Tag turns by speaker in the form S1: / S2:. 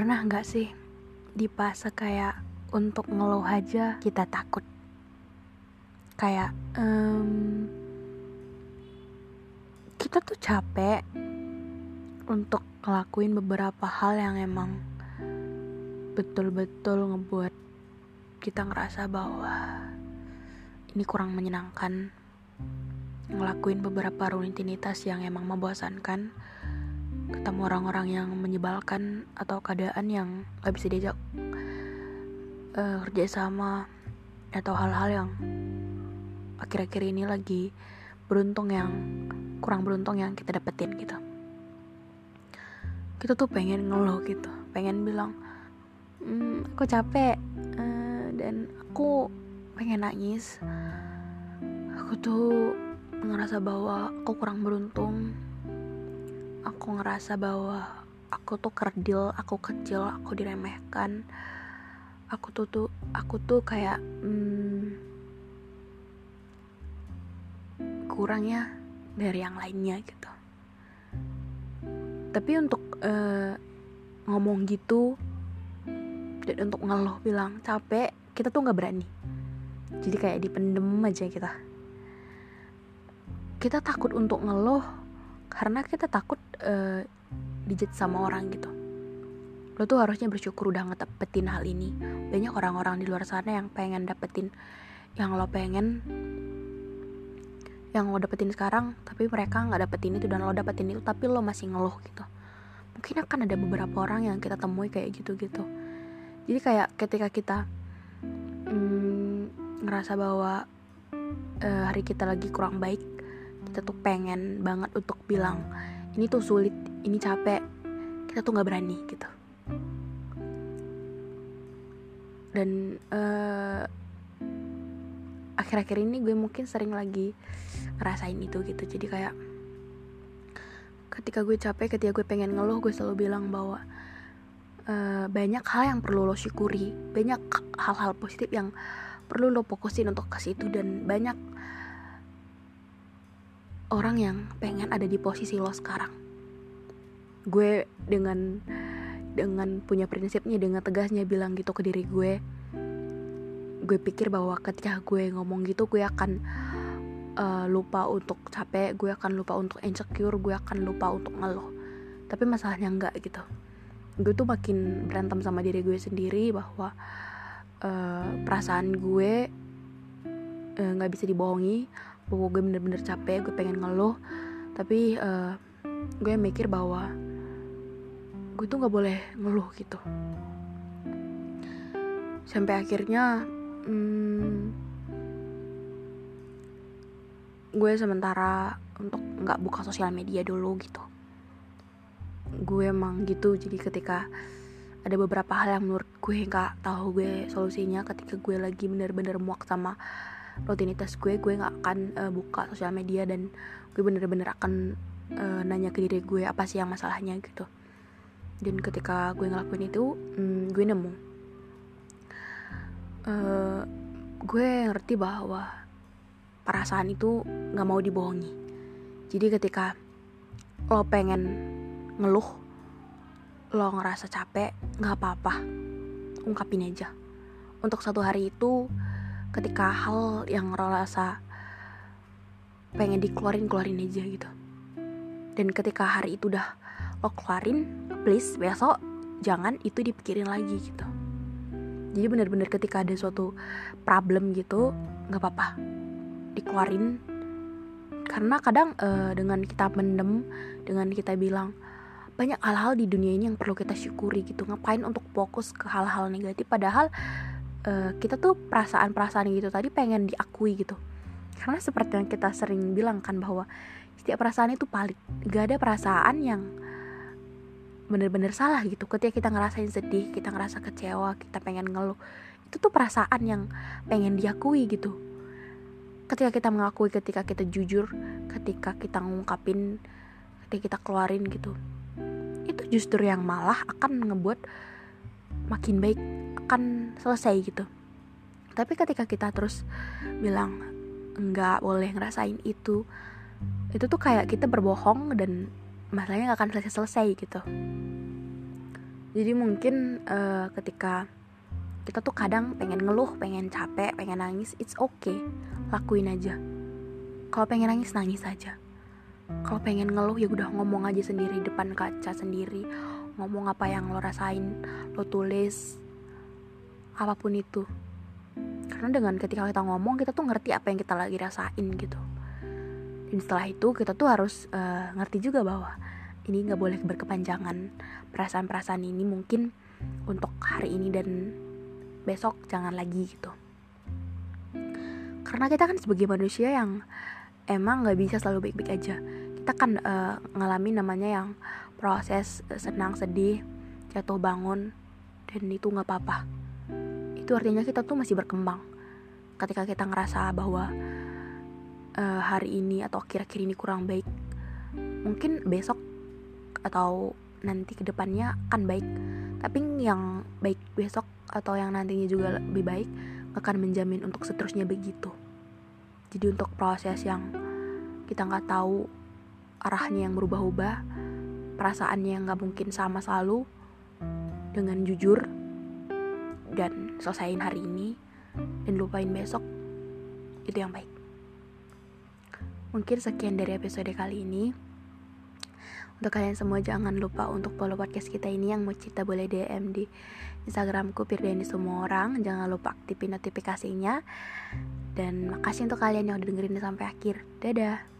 S1: Pernah nggak sih di fase kayak untuk ngeluh aja kita takut? Kayak um, kita tuh capek untuk ngelakuin beberapa hal yang emang betul-betul ngebuat kita ngerasa bahwa ini kurang menyenangkan ngelakuin beberapa rutinitas yang emang membosankan ketemu orang-orang yang menyebalkan atau keadaan yang gak bisa diajak uh, kerja sama atau hal-hal yang akhir-akhir ini lagi beruntung yang kurang beruntung yang kita dapetin gitu. Kita tuh pengen ngeluh gitu pengen bilang mm, aku capek uh, dan aku pengen nangis. Aku tuh ngerasa bahwa aku kurang beruntung aku ngerasa bahwa aku tuh kerdil, aku kecil, aku diremehkan. Aku tuh tuh aku tuh kayak hmm, kurangnya dari yang lainnya gitu. Tapi untuk uh, ngomong gitu dan untuk ngeluh bilang capek, kita tuh nggak berani. Jadi kayak dipendem aja kita. Kita takut untuk ngeluh karena kita takut uh, dijat sama orang gitu. Lo tuh harusnya bersyukur udah ngedapetin hal ini. Banyak orang-orang di luar sana yang pengen dapetin yang lo pengen yang lo dapetin sekarang tapi mereka nggak dapetin itu dan lo dapetin itu tapi lo masih ngeluh gitu. Mungkin akan ada beberapa orang yang kita temui kayak gitu gitu jadi kayak ketika kita hmm, ngerasa bahwa uh, hari kita lagi kurang baik kita tuh pengen banget untuk bilang ini tuh sulit ini capek. Kita tuh nggak berani gitu. Dan uh, akhir-akhir ini gue mungkin sering lagi ngerasain itu gitu. Jadi kayak ketika gue capek ketika gue pengen ngeluh gue selalu bilang bahwa uh, banyak hal yang perlu lo syukuri. Banyak hal-hal positif yang perlu lo fokusin untuk ke situ dan banyak orang yang pengen ada di posisi lo sekarang. Gue dengan dengan punya prinsipnya dengan tegasnya bilang gitu ke diri gue. Gue pikir bahwa ketika gue ngomong gitu gue akan uh, lupa untuk capek gue akan lupa untuk insecure gue akan lupa untuk ngeluh. Tapi masalahnya enggak gitu. Gue tuh makin berantem sama diri gue sendiri bahwa uh, perasaan gue eh, nggak uh, bisa dibohongi bahwa gue bener-bener capek gue pengen ngeluh. Tapi uh, gue mikir bahwa gue tuh nggak boleh ngeluh gitu. Sampai akhirnya hmm, gue sementara untuk nggak buka sosial media dulu gitu. Gue emang gitu jadi ketika ada beberapa hal yang menurut gue nggak tahu gue solusinya ketika gue lagi bener-bener muak sama rutinitas gue gue nggak akan uh, buka sosial media dan gue bener-bener akan uh, nanya ke diri gue apa sih yang masalahnya gitu. Dan ketika gue ngelakuin itu um, gue nemu. Uh, gue ngerti bahwa perasaan itu nggak mau dibohongi. Jadi ketika lo pengen ngeluh lo ngerasa capek nggak apa-apa. Ungkapin aja. Untuk satu hari itu ketika hal yang lo rasa pengen dikeluarin keluarin aja gitu. Dan ketika hari itu udah lo keluarin please besok jangan itu dipikirin lagi gitu. Jadi bener-bener ketika ada suatu problem gitu nggak apa-apa. Dikeluarin. Karena kadang uh, dengan kita mendem dengan kita bilang banyak hal-hal di dunia ini yang perlu kita syukuri gitu. Ngapain untuk fokus ke hal-hal negatif? Padahal uh, kita tuh perasaan-perasaan gitu tadi pengen diakui gitu. Karena seperti yang kita sering bilang kan bahwa setiap perasaan itu palit gak ada perasaan yang bener-bener salah gitu. Ketika kita ngerasain sedih kita ngerasa kecewa kita pengen ngeluh itu tuh perasaan yang pengen diakui gitu. Ketika kita mengakui ketika kita jujur ketika kita ngungkapin ketika kita keluarin gitu itu justru yang malah akan ngebuat makin baik akan selesai gitu tapi ketika kita terus bilang nggak boleh ngerasain itu itu tuh kayak kita berbohong dan masalahnya gak akan selesai-selesai gitu jadi mungkin uh, ketika kita tuh kadang pengen ngeluh, pengen capek, pengen nangis, it's okay, lakuin aja. Kalau pengen nangis nangis aja. Kalau pengen ngeluh ya udah ngomong aja sendiri depan kaca sendiri, ngomong apa yang lo rasain, lo tulis, apa pun itu. Karena dengan ketika kita ngomong kita tuh ngerti apa yang kita lagi rasain gitu. Dan setelah itu kita tuh harus uh, ngerti juga bahwa ini nggak boleh berkepanjangan. Perasaan-perasaan ini mungkin untuk hari ini dan besok jangan lagi gitu. Karena kita kan sebagai manusia yang emang nggak bisa selalu baik-baik aja. Kita kan uh, ngalamin namanya yang proses senang sedih jatuh bangun dan itu nggak apa-apa itu artinya kita tuh masih berkembang. Ketika kita ngerasa bahwa uh, hari ini atau akhir-akhir ini kurang baik mungkin besok atau nanti ke depannya akan baik. Tapi yang baik besok atau yang nantinya juga lebih baik akan menjamin untuk seterusnya begitu. Jadi untuk proses yang kita nggak tahu arahnya yang berubah-ubah perasaannya yang nggak mungkin sama selalu dengan jujur dan selesaiin hari ini dan lupain besok itu yang baik Mungkin sekian dari episode kali ini. Untuk kalian semua jangan lupa untuk follow podcast kita ini yang mau cerita boleh DM di Instagramku Pirdeni semua orang. Jangan lupa aktifin notifikasinya. Dan makasih untuk kalian yang udah dengerin sampai akhir. Dadah.